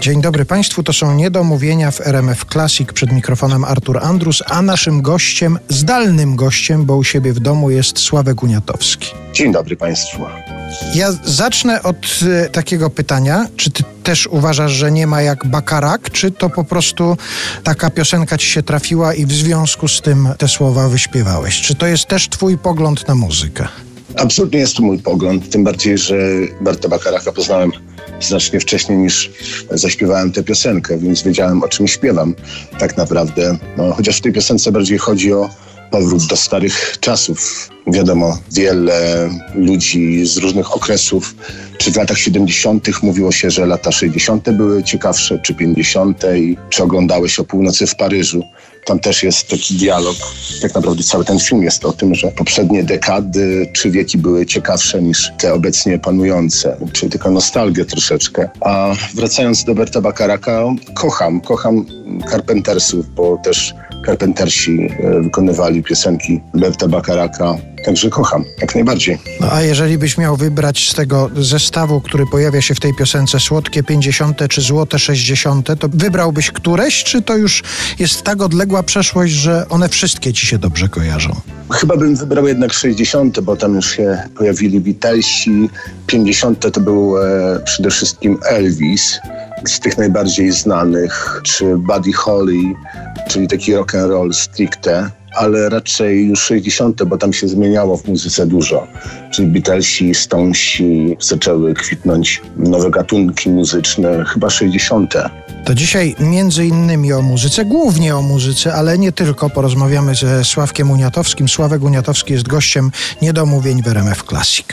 Dzień dobry Państwu, to są Niedomówienia w RMF Classic. Przed mikrofonem Artur Andrus, a naszym gościem, zdalnym gościem, bo u siebie w domu jest Sławek Uniatowski. Dzień dobry Państwu. Ja zacznę od y, takiego pytania. Czy ty też uważasz, że nie ma jak Bakarak, czy to po prostu taka piosenka ci się trafiła i w związku z tym te słowa wyśpiewałeś? Czy to jest też twój pogląd na muzykę? Absolutnie jest to mój pogląd, tym bardziej, że Barta Bakaraka poznałem znacznie wcześniej niż zaśpiewałem tę piosenkę, więc wiedziałem o czym śpiewam tak naprawdę. No, chociaż w tej piosence bardziej chodzi o powrót do starych czasów. Wiadomo, wiele ludzi z różnych okresów, czy w latach 70. mówiło się, że lata 60. były ciekawsze, czy 50. i czy oglądałeś o północy w Paryżu. Tam też jest taki dialog. Tak naprawdę cały ten film jest o tym, że poprzednie dekady czy wieki były ciekawsze niż te obecnie panujące. Czyli tylko nostalgię troszeczkę. A wracając do Berta Bakaraka, kocham, kocham Carpentersów, bo też Carpentersi e, wykonywali piosenki Berta Bakaraka. Także kocham, jak najbardziej. No a jeżeli byś miał wybrać z tego zestawu, który pojawia się w tej piosence, słodkie 50 czy złote 60, to wybrałbyś któreś, czy to już jest tak odległa przeszłość, że one wszystkie ci się dobrze kojarzą? Chyba bym wybrał jednak 60, bo tam już się pojawili Beatlesi. 50 to był e, przede wszystkim Elvis z tych najbardziej znanych, czy Buddy Holly, czyli taki rock and roll stricte, ale raczej już 60., bo tam się zmieniało w muzyce dużo. Czyli Beatlesi, Stonesi, zaczęły kwitnąć nowe gatunki muzyczne, chyba 60. To dzisiaj między innymi o muzyce, głównie o muzyce, ale nie tylko. Porozmawiamy ze Sławkiem Uniatowskim. Sławek Uniatowski jest gościem Niedomówień w RMF Classic.